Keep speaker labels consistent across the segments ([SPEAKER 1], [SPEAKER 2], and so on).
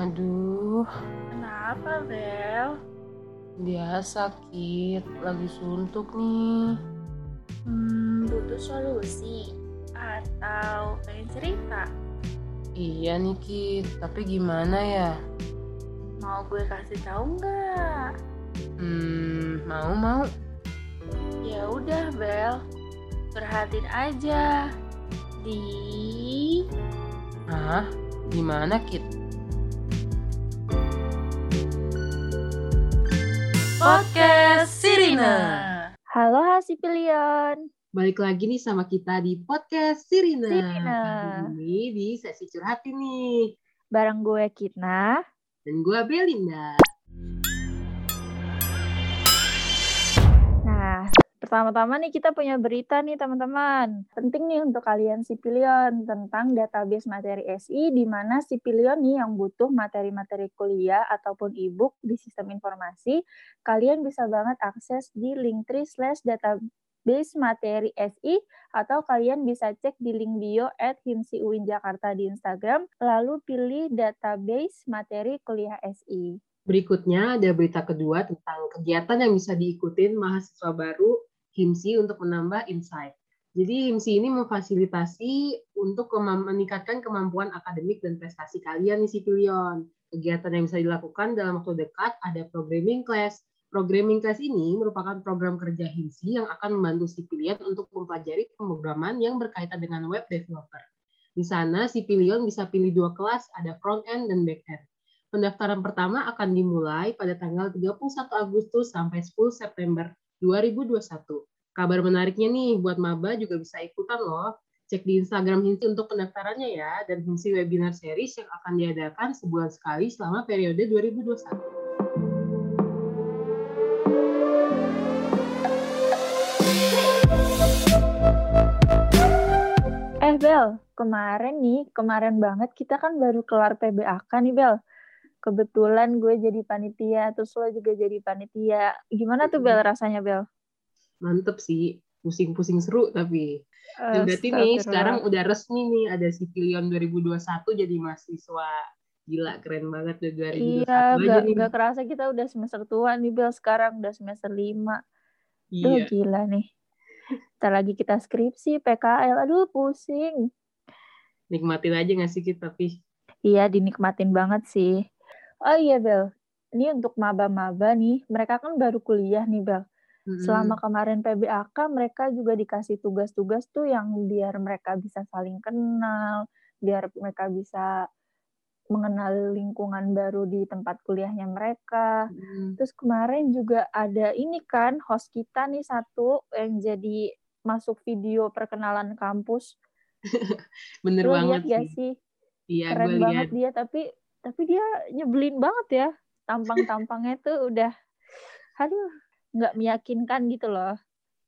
[SPEAKER 1] Aduh,
[SPEAKER 2] Kenapa, Bel?
[SPEAKER 1] dia sakit, lagi suntuk nih.
[SPEAKER 2] Hmm, butuh solusi atau pengen cerita?
[SPEAKER 1] Iya nih Kit, tapi gimana ya?
[SPEAKER 2] Mau gue kasih tahu nggak?
[SPEAKER 1] Hmm, mau mau.
[SPEAKER 2] Ya udah, Bel. Perhatiin aja di
[SPEAKER 1] Ah, gimana Kit?
[SPEAKER 2] Podcast
[SPEAKER 1] Sirina.
[SPEAKER 2] Halo Hasipilion.
[SPEAKER 3] Balik lagi nih sama kita di podcast Sirina.
[SPEAKER 2] Sirina.
[SPEAKER 3] Hari Ini di sesi curhat ini.
[SPEAKER 2] Bareng gue Kitna.
[SPEAKER 3] Dan gue Belinda.
[SPEAKER 2] Pertama-tama nih kita punya berita nih teman-teman. Penting nih untuk kalian Sipilion tentang database materi SI di mana Sipilion nih yang butuh materi-materi kuliah ataupun e-book di sistem informasi, kalian bisa banget akses di linktree slash database materi SI atau kalian bisa cek di link bio at himsi UIN Jakarta di Instagram, lalu pilih database materi kuliah SI.
[SPEAKER 3] Berikutnya ada berita kedua tentang kegiatan yang bisa diikutin mahasiswa baru HIMSI untuk menambah insight. Jadi HIMSI ini memfasilitasi untuk meningkatkan kemampuan akademik dan prestasi kalian nih Sipilion. Kegiatan yang bisa dilakukan dalam waktu dekat ada programming class. Programming class ini merupakan program kerja HIMSI yang akan membantu Sipilion untuk mempelajari pemrograman yang berkaitan dengan web developer. Di sana Sipilion bisa pilih dua kelas, ada front end dan back end. Pendaftaran pertama akan dimulai pada tanggal 31 Agustus sampai 10 September 2021. Kabar menariknya nih, buat maba juga bisa ikutan loh. Cek di Instagram Hinsi untuk pendaftarannya ya, dan Hinsi Webinar Series yang akan diadakan sebulan sekali selama periode 2021.
[SPEAKER 2] Eh Bel, kemarin nih, kemarin banget kita kan baru kelar PBAK nih Bel. Kebetulan gue jadi panitia, terus lo juga jadi panitia. Gimana tuh Bel rasanya Bel?
[SPEAKER 3] Mantep sih, pusing-pusing seru tapi. Dan berarti nih sekarang udah resmi nih ada Sipilion 2021 jadi mahasiswa. Gila, keren banget udah 2021
[SPEAKER 2] Iya,
[SPEAKER 3] aja
[SPEAKER 2] gak,
[SPEAKER 3] nih.
[SPEAKER 2] gak kerasa kita udah semester tua nih Bel, sekarang udah semester 5. Duh
[SPEAKER 3] Iya.
[SPEAKER 2] gila nih. Ntar lagi kita skripsi, PKL, aduh pusing.
[SPEAKER 3] Nikmatin aja nggak sih kita tapi
[SPEAKER 2] Iya, dinikmatin banget sih. Oh iya Bel, ini untuk maba-maba nih, mereka kan baru kuliah nih Bel.
[SPEAKER 3] Mm-mm.
[SPEAKER 2] Selama kemarin PBAK, mereka juga dikasih tugas-tugas tuh yang biar mereka bisa saling kenal, biar mereka bisa mengenal lingkungan baru di tempat kuliahnya mereka.
[SPEAKER 3] Mm.
[SPEAKER 2] Terus kemarin juga ada ini kan, host kita nih satu yang jadi masuk video perkenalan kampus.
[SPEAKER 3] bener
[SPEAKER 2] Lo
[SPEAKER 3] banget
[SPEAKER 2] lihat gak
[SPEAKER 3] sih. Iya,
[SPEAKER 2] Keren
[SPEAKER 3] gue
[SPEAKER 2] banget dia, tapi tapi dia nyebelin banget ya. Tampang-tampangnya tuh udah, aduh, nggak meyakinkan gitu loh.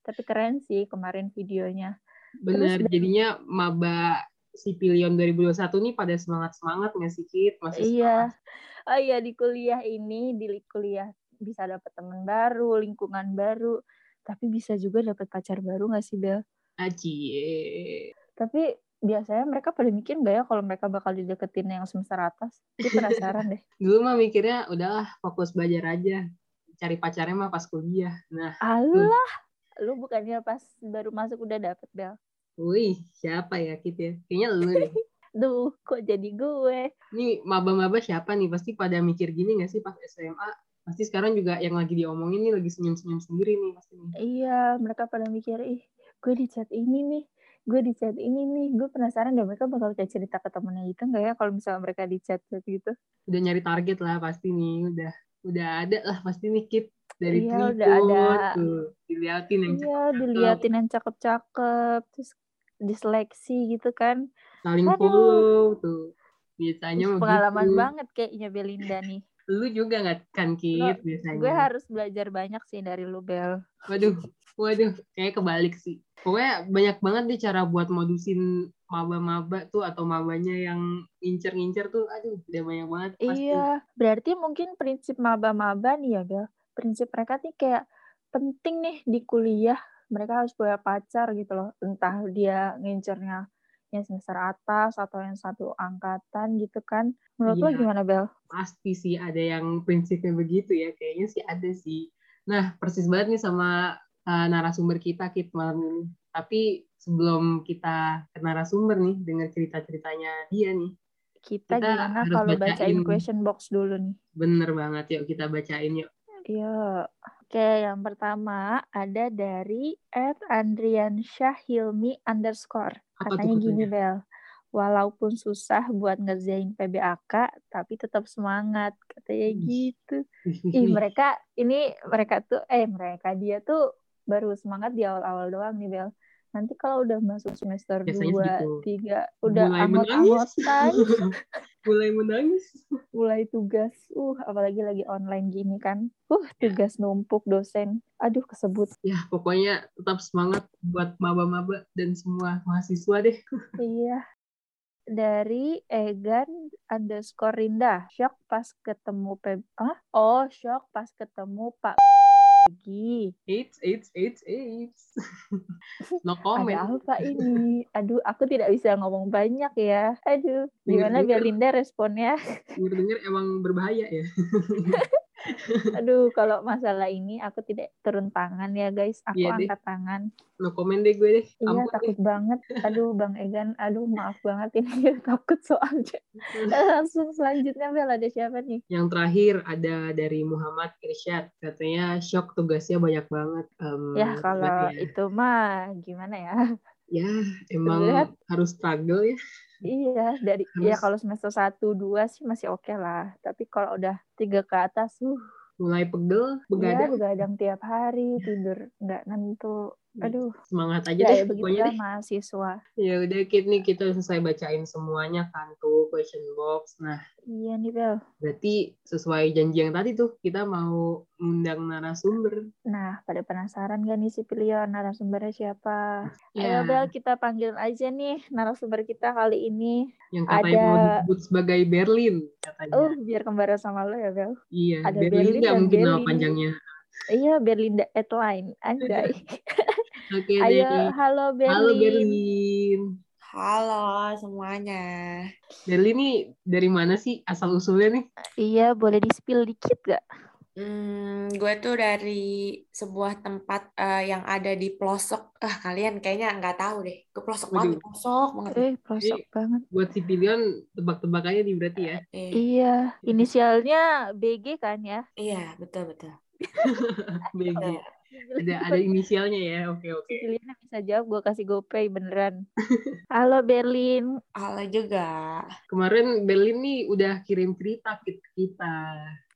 [SPEAKER 2] Tapi keren sih kemarin videonya.
[SPEAKER 3] Bener,
[SPEAKER 2] Terus-
[SPEAKER 3] jadinya maba Sipilion 2021 nih pada semangat-semangat nggak sih, Kit? Masih
[SPEAKER 2] Iya. Oh iya di kuliah ini, di li- kuliah bisa dapat teman baru, lingkungan baru, tapi bisa juga dapat pacar baru nggak sih Bel?
[SPEAKER 3] Acie.
[SPEAKER 2] Tapi biasanya mereka pada mikir nggak ya kalau mereka bakal dideketin yang semester atas? Gue penasaran deh.
[SPEAKER 3] Dulu mah mikirnya udahlah fokus belajar aja. Cari pacarnya mah pas kuliah. Nah,
[SPEAKER 2] Allah, lu bukannya pas baru masuk udah dapet Bel?
[SPEAKER 3] wih, siapa ya, Kit ya? Kayaknya lu deh.
[SPEAKER 2] Duh, kok jadi gue?
[SPEAKER 3] Ini maba-maba siapa nih? Pasti pada mikir gini nggak sih pas SMA? Pasti sekarang juga yang lagi diomongin nih lagi senyum-senyum sendiri nih pasti nih.
[SPEAKER 2] Iya, mereka pada mikir, ih, gue di chat ini nih, gue di chat ini nih. Gue penasaran deh mereka bakal kayak cerita ke temennya gitu nggak ya kalau misalnya mereka di chat gitu.
[SPEAKER 3] Udah nyari target lah pasti nih. Udah udah ada lah pasti nih, Kit. Dari
[SPEAKER 2] Iya, udah ada.
[SPEAKER 3] tuh. Diliatin yang
[SPEAKER 2] Iya, diliatin yang cakep-cakep, terus diseleksi gitu kan.
[SPEAKER 3] saling
[SPEAKER 2] Aduh.
[SPEAKER 3] follow tuh. Biasanya mau
[SPEAKER 2] pengalaman
[SPEAKER 3] gitu.
[SPEAKER 2] banget kayaknya Belinda nih.
[SPEAKER 3] Lu juga nggak kan, Kit, biasanya.
[SPEAKER 2] Gue harus belajar banyak sih dari lu, Bel.
[SPEAKER 3] Waduh, waduh, kayak kebalik sih. Pokoknya banyak banget nih cara buat modusin maba-maba tuh atau mabanya yang ngincer-ngincer tuh. Aduh, udah banyak banget pasti.
[SPEAKER 2] Iya, berarti mungkin prinsip maba-maba nih ya, Bel. Prinsip mereka nih kayak penting nih di kuliah, mereka harus punya pacar gitu loh. Entah dia ngincernya yang semester atas atau yang satu angkatan gitu kan. Menurut lo
[SPEAKER 3] Iya.
[SPEAKER 2] gimana Bel?
[SPEAKER 3] Pasti sih ada yang prinsipnya begitu ya. Kayaknya sih ada sih. Nah, persis banget nih sama uh, narasumber kita Kit malam ini. Tapi sebelum kita ke narasumber nih dengar cerita-ceritanya dia nih.
[SPEAKER 2] Kita,
[SPEAKER 3] Kita
[SPEAKER 2] gimana
[SPEAKER 3] harus
[SPEAKER 2] kalau bacain
[SPEAKER 3] bacain.
[SPEAKER 2] question box dulu nih?
[SPEAKER 3] Bener banget yuk kita bacain yuk.
[SPEAKER 2] Yuk. Oke, yang pertama ada dari at Andriansyah Hilmi underscore.
[SPEAKER 3] Apa
[SPEAKER 2] Katanya gini? Bel. Walaupun susah buat ngerjain PBAK, tapi tetap semangat. Katanya gitu. Ih, mereka, ini mereka tuh, eh mereka, dia tuh baru semangat di awal-awal doang nih, Bel. Nanti kalau udah masuk semester
[SPEAKER 3] Biasanya
[SPEAKER 2] 2,
[SPEAKER 3] segitu.
[SPEAKER 2] 3, udah
[SPEAKER 3] Mulai
[SPEAKER 2] angot-angotan,
[SPEAKER 3] Mulai menangis.
[SPEAKER 2] mulai tugas. Uh, apalagi lagi online gini kan. Uh, tugas numpuk dosen. Aduh, kesebut.
[SPEAKER 3] Ya, pokoknya tetap semangat buat maba-maba dan semua mahasiswa deh.
[SPEAKER 2] Iya. Dari Egan underscore Rinda. Shock pas ketemu Peb... Ah? Oh, shock pas ketemu Pak lagi.
[SPEAKER 3] Eits, eits, eits, eits. No
[SPEAKER 2] Ada
[SPEAKER 3] comment.
[SPEAKER 2] apa ini? Aduh, aku tidak bisa ngomong banyak ya. Aduh, gimana
[SPEAKER 3] Dengar-dengar.
[SPEAKER 2] Belinda responnya?
[SPEAKER 3] Denger-denger emang berbahaya ya.
[SPEAKER 2] Aduh, kalau masalah ini aku tidak turun tangan ya guys. Aku
[SPEAKER 3] Iya deh.
[SPEAKER 2] angkat tangan.
[SPEAKER 3] No comment deh gue deh.
[SPEAKER 2] Iya,
[SPEAKER 3] Ampun
[SPEAKER 2] takut
[SPEAKER 3] deh.
[SPEAKER 2] banget. Aduh, Bang Egan. Aduh, maaf banget ini takut soalnya. Eh, Langsung selanjutnya Bel ada siapa nih?
[SPEAKER 3] Yang terakhir ada dari Muhammad Irsyad. Katanya shock tugasnya banyak banget. Em,
[SPEAKER 2] Ya kalau
[SPEAKER 3] ya?
[SPEAKER 2] itu mah gimana ya?
[SPEAKER 3] Ya, emang
[SPEAKER 2] Lihat.
[SPEAKER 3] harus struggle ya.
[SPEAKER 2] Iya, dari ya
[SPEAKER 3] Harus-
[SPEAKER 2] kalau semester 1 2 sih masih oke lah. Tapi kalau udah tiga ke atas, uh,
[SPEAKER 3] Mulai pegel,
[SPEAKER 2] ya
[SPEAKER 3] begadang.
[SPEAKER 2] begadang tiap hari, tidur nggak nentu. Aduh,
[SPEAKER 3] Semangat aja
[SPEAKER 2] ya,
[SPEAKER 3] deh
[SPEAKER 2] ya
[SPEAKER 3] pokoknya deh.
[SPEAKER 2] mahasiswa.
[SPEAKER 3] Ya udah Kit nih kita selesai bacain semuanya kan tuh question box. Nah,
[SPEAKER 2] Iya nih Bel.
[SPEAKER 3] berarti sesuai janji yang tadi tuh kita mau undang narasumber.
[SPEAKER 2] Nah, pada penasaran gak nih si pilihan narasumbernya siapa?
[SPEAKER 3] Ya,
[SPEAKER 2] Ayo Bel, kita panggil aja nih narasumber kita kali ini.
[SPEAKER 3] yang katanya
[SPEAKER 2] ada-
[SPEAKER 3] mau disebut sebagai Berlin katanya.
[SPEAKER 2] Oh, biar kembaran sama lo ya Bel.
[SPEAKER 3] iya,
[SPEAKER 2] ada
[SPEAKER 3] Berlin
[SPEAKER 2] Berlin dan
[SPEAKER 3] mungkin nama
[SPEAKER 2] Berlin.
[SPEAKER 3] panjangnya.
[SPEAKER 2] Iya, Berlinda Atline. Anjay.
[SPEAKER 3] Oke
[SPEAKER 2] Ayo,
[SPEAKER 3] deh.
[SPEAKER 2] halo Berlin.
[SPEAKER 3] Halo Berlin.
[SPEAKER 4] Halo semuanya.
[SPEAKER 3] Berlin nih dari mana sih asal usulnya nih?
[SPEAKER 2] Iya, boleh di-spill dikit gak?
[SPEAKER 4] Hmm, gue tuh dari sebuah tempat eh, yang ada di pelosok. Ah, kalian kayaknya nggak tahu deh. Ke pelosok banget,
[SPEAKER 3] Waduh.
[SPEAKER 4] pelosok banget.
[SPEAKER 2] Eh, pelosok banget.
[SPEAKER 3] Buat si pilihan tebak-tebak aja nih berarti ya.
[SPEAKER 4] Eh,
[SPEAKER 2] Iya, inisialnya BG kan ya?
[SPEAKER 4] iya, betul betul.
[SPEAKER 3] BG. Ada ada inisialnya ya. Oke oke.
[SPEAKER 2] Pilihannya bisa jawab, gue kasih GoPay beneran. Halo Berlin.
[SPEAKER 4] Halo juga.
[SPEAKER 3] Kemarin Berlin nih udah kirim cerita ke kita.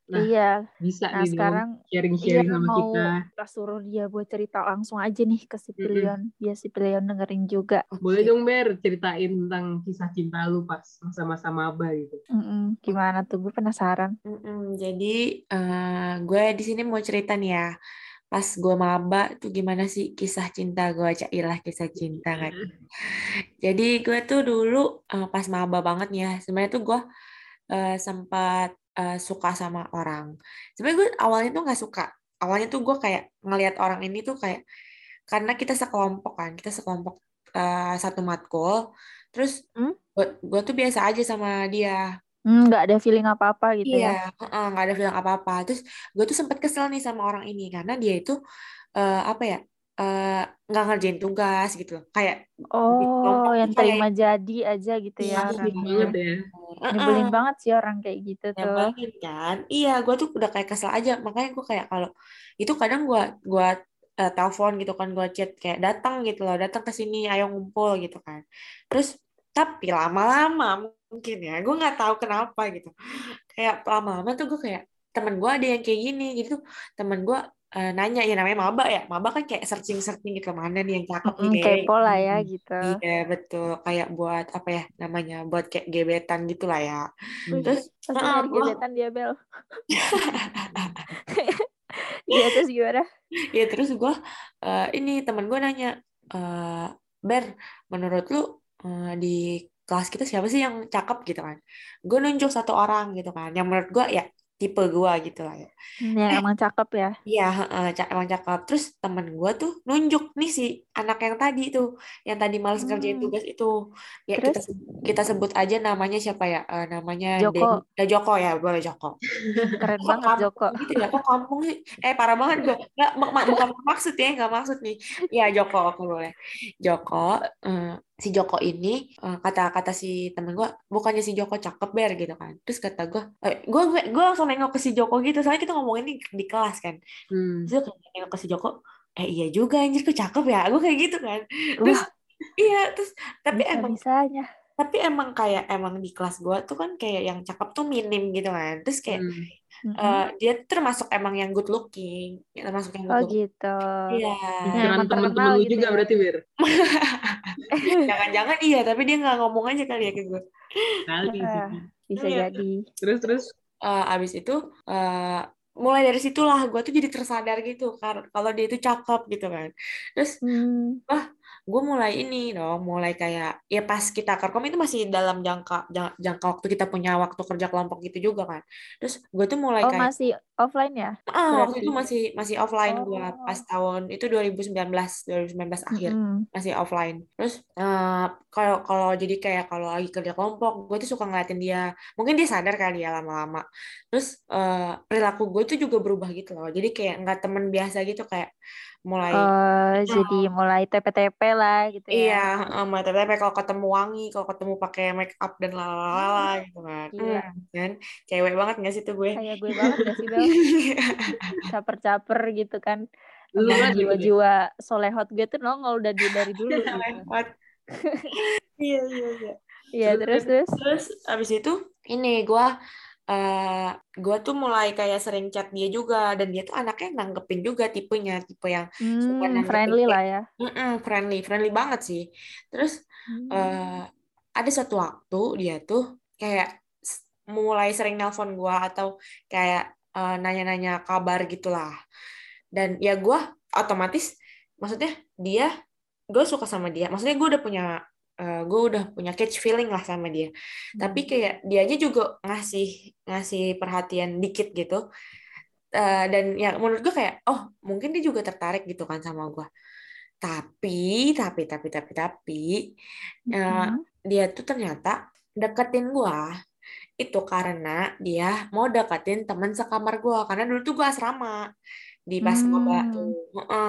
[SPEAKER 3] Nah,
[SPEAKER 2] iya,
[SPEAKER 3] Bisa
[SPEAKER 2] nah
[SPEAKER 3] nih
[SPEAKER 2] sekarang
[SPEAKER 3] sharing-sharing
[SPEAKER 2] iya
[SPEAKER 3] sama
[SPEAKER 2] mau
[SPEAKER 3] kita.
[SPEAKER 2] kita suruh dia buat cerita langsung aja nih ke si Pilion. Biar si Pilion dengerin juga.
[SPEAKER 3] Boleh dong Ber ceritain tentang kisah cinta lu pas masa-masa maba gitu.
[SPEAKER 2] Mm-mm, Gimana tuh? Gue penasaran.
[SPEAKER 4] Mm-mm, jadi eh, gue di sini mau cerita nih ya. Pas gue maba tuh gimana sih kisah cinta gue cailah kisah cinta kan. Jadi gue tuh dulu eh, pas maba banget ya. Sebenarnya tuh gue eh, sempat eh, suka sama orang. Sebenarnya gue awalnya tuh nggak suka. Awalnya tuh gue kayak ngelihat orang ini tuh kayak karena kita sekelompok kan, kita sekelompok eh, satu matkul. Terus
[SPEAKER 2] Hmm?
[SPEAKER 4] gue, gue tuh biasa aja sama dia.
[SPEAKER 2] Hmm, Nggak ada feeling apa-apa gitu ya?
[SPEAKER 4] Iya, nggak ada bilang apa-apa. Terus gue tuh sempat kesel nih sama orang ini karena dia itu eh, apa ya eh, nggak ngerjain tugas gitu. Kayak
[SPEAKER 2] Oh, yang
[SPEAKER 4] kayak-
[SPEAKER 2] terima jadi aja gitu
[SPEAKER 4] Iya,
[SPEAKER 2] ya orangnya.
[SPEAKER 3] banget ya.
[SPEAKER 2] Nyebelin
[SPEAKER 4] Heeh,
[SPEAKER 2] banget sih orang kayak gitu tuh.
[SPEAKER 4] nyebelin kan? Iya, gue tuh udah kayak kesel aja. Makanya gue kayak kalau itu kadang gue gua eh, telepon gitu kan, gue chat kayak datang gitu loh, datang ke sini, ayo ngumpul gitu kan. Terus tapi lama-lama mungkin ya, gue nggak tahu kenapa gitu. Kayak lama-lama tuh gue kayak temen gue ada yang kayak gini, jadi tuh temen gue eh, nanya ya namanya maba ya, maba kan kayak searching-searching gitu mana nih yang cakep nih
[SPEAKER 2] Mm-mm,
[SPEAKER 4] kayak
[SPEAKER 2] kepo lah ya gitu.
[SPEAKER 4] Iya betul kayak buat apa ya namanya buat kayak gebetan gitu lah ya.
[SPEAKER 2] Wih,
[SPEAKER 4] Terus
[SPEAKER 2] Pasti
[SPEAKER 4] gua-
[SPEAKER 2] gebetan dia Bel. Iya terus gimana?
[SPEAKER 4] ya terus gue ini temen gue nanya eh Ber menurut lu eh, di kelas kita siapa sih yang cakep gitu kan? Gue nunjuk satu orang gitu kan, yang menurut gue ya tipe gue gitu lah ya.
[SPEAKER 2] Yang emang cakep ya.
[SPEAKER 4] Iya, heeh, ca- emang cakep. Terus temen gue tuh nunjuk nih si anak yang tadi tuh, yang tadi males ngerjain
[SPEAKER 2] Hmm.
[SPEAKER 4] tugas itu. Ya kita
[SPEAKER 2] Terus?
[SPEAKER 4] kita sebut aja namanya siapa ya? Eh, namanya
[SPEAKER 2] Joko.
[SPEAKER 4] Den- ya Joko ya, boleh Joko.
[SPEAKER 2] Keren
[SPEAKER 4] Kok
[SPEAKER 2] banget
[SPEAKER 4] kampung
[SPEAKER 2] Joko.
[SPEAKER 4] gitu ya? Kok kampung sih? Eh parah banget gue. Nggak, mak- mak- bukan maksud ya, nggak maksud nih. Ya Joko, oke boleh. Joko, eh, si Joko ini eh, kata-kata si temen gue, bukannya si Joko cakep ber gitu kan. Terus kata gue, eh, gue gue langsung nengok ke si Joko gitu. Soalnya kita ngomongin di, di kelas kan.
[SPEAKER 3] Hmm.
[SPEAKER 4] Terus nengok ke si Joko, eh iya juga anjir kok cakep ya. Gue kayak gitu kan. Terus iya, terus tapi emang
[SPEAKER 2] Bisa-bisanya.
[SPEAKER 4] tapi emang kayak emang di kelas gue tuh kan kayak yang cakep tuh minim gitu kan. Terus kayak
[SPEAKER 3] Hmm.
[SPEAKER 4] Eh, dia termasuk emang yang good looking, ya, termasuk yang
[SPEAKER 2] Oh
[SPEAKER 4] good looking.
[SPEAKER 2] gitu.
[SPEAKER 4] Iya.
[SPEAKER 2] Emang
[SPEAKER 3] temen-temen
[SPEAKER 2] terkenal
[SPEAKER 3] lu
[SPEAKER 2] gitu
[SPEAKER 3] juga
[SPEAKER 2] ya.
[SPEAKER 3] berarti Bir.
[SPEAKER 4] Jangan-jangan iya, tapi dia nggak ngomong aja kali ya ke gue.
[SPEAKER 3] Kali sih.
[SPEAKER 2] Ah, bisa
[SPEAKER 4] Iya.
[SPEAKER 2] jadi.
[SPEAKER 3] Terus terus.
[SPEAKER 4] Eh, abis itu eh, mulai dari situlah gue tuh jadi tersadar gitu kan kalau dia itu cakep gitu kan. Terus
[SPEAKER 2] Hmm.
[SPEAKER 4] Gue mulai ini dong, mulai kayak ya pas kita kerkom itu masih dalam jangka jang- jangka waktu kita punya waktu kerja kelompok gitu juga kan. Terus gue tuh mulai
[SPEAKER 2] Oh
[SPEAKER 4] kayak
[SPEAKER 2] masih offline ya?
[SPEAKER 4] ah waktu itu masih masih offline gue
[SPEAKER 2] Oh.
[SPEAKER 4] pas tahun itu 2019 2019 akhir.
[SPEAKER 2] Mm-mm.
[SPEAKER 4] masih offline. Terus eh, kalau kalau jadi kayak kalau lagi kerja kelompok, gue tuh suka ngeliatin dia. Mungkin dia sadar kali ya lama-lama. Terus eh, perilaku gue tuh juga berubah gitu loh. Jadi kayak nggak temen biasa gitu kayak mulai
[SPEAKER 2] Oh, jadi mulai TP-TP lah gitu ya.
[SPEAKER 4] iya, eh, mulai tapi kalau ketemu wangi, kalau ketemu pakai make up dan lalala gitu kan.
[SPEAKER 2] Gila.
[SPEAKER 4] Hmm, kan cewek banget nggak sih tuh gue?
[SPEAKER 2] Kayak gue banget gak sih Bel? Caper-caper gitu kan.
[SPEAKER 3] Lu
[SPEAKER 2] jiwa-jiwa solehot gue tuh nongol dari dari dulu gitu.
[SPEAKER 4] Iya, iya, iya.
[SPEAKER 2] Iya, terus terus.
[SPEAKER 4] Terus abis itu ini gue eh gue tuh mulai kayak sering chat dia juga dan dia tuh anaknya nanggepin juga tipenya tipe yang suka
[SPEAKER 2] Hmm,
[SPEAKER 4] nanggepin
[SPEAKER 2] friendly lah ya.
[SPEAKER 4] "Mm-mm, friendly friendly banget sih terus
[SPEAKER 2] Hmm.
[SPEAKER 4] eh ada suatu waktu dia tuh kayak mulai sering nelpon gue atau kayak eh, nanya-nanya kabar gitulah dan ya gue otomatis maksudnya dia gue suka sama dia maksudnya gue udah punya gue udah punya catch feeling lah sama dia. Tapi kayak dia aja juga ngasih ngasih perhatian dikit gitu. Eh, dan ya menurut gue kayak oh mungkin dia juga tertarik gitu kan sama gue tapi tapi tapi tapi tapi eh,
[SPEAKER 2] Hmm.
[SPEAKER 4] dia tuh ternyata deketin gua itu karena dia mau deketin teman sekamar gua. Karena dulu tuh gua asrama di pas maba
[SPEAKER 2] Hmm.
[SPEAKER 4] tuh Heeh.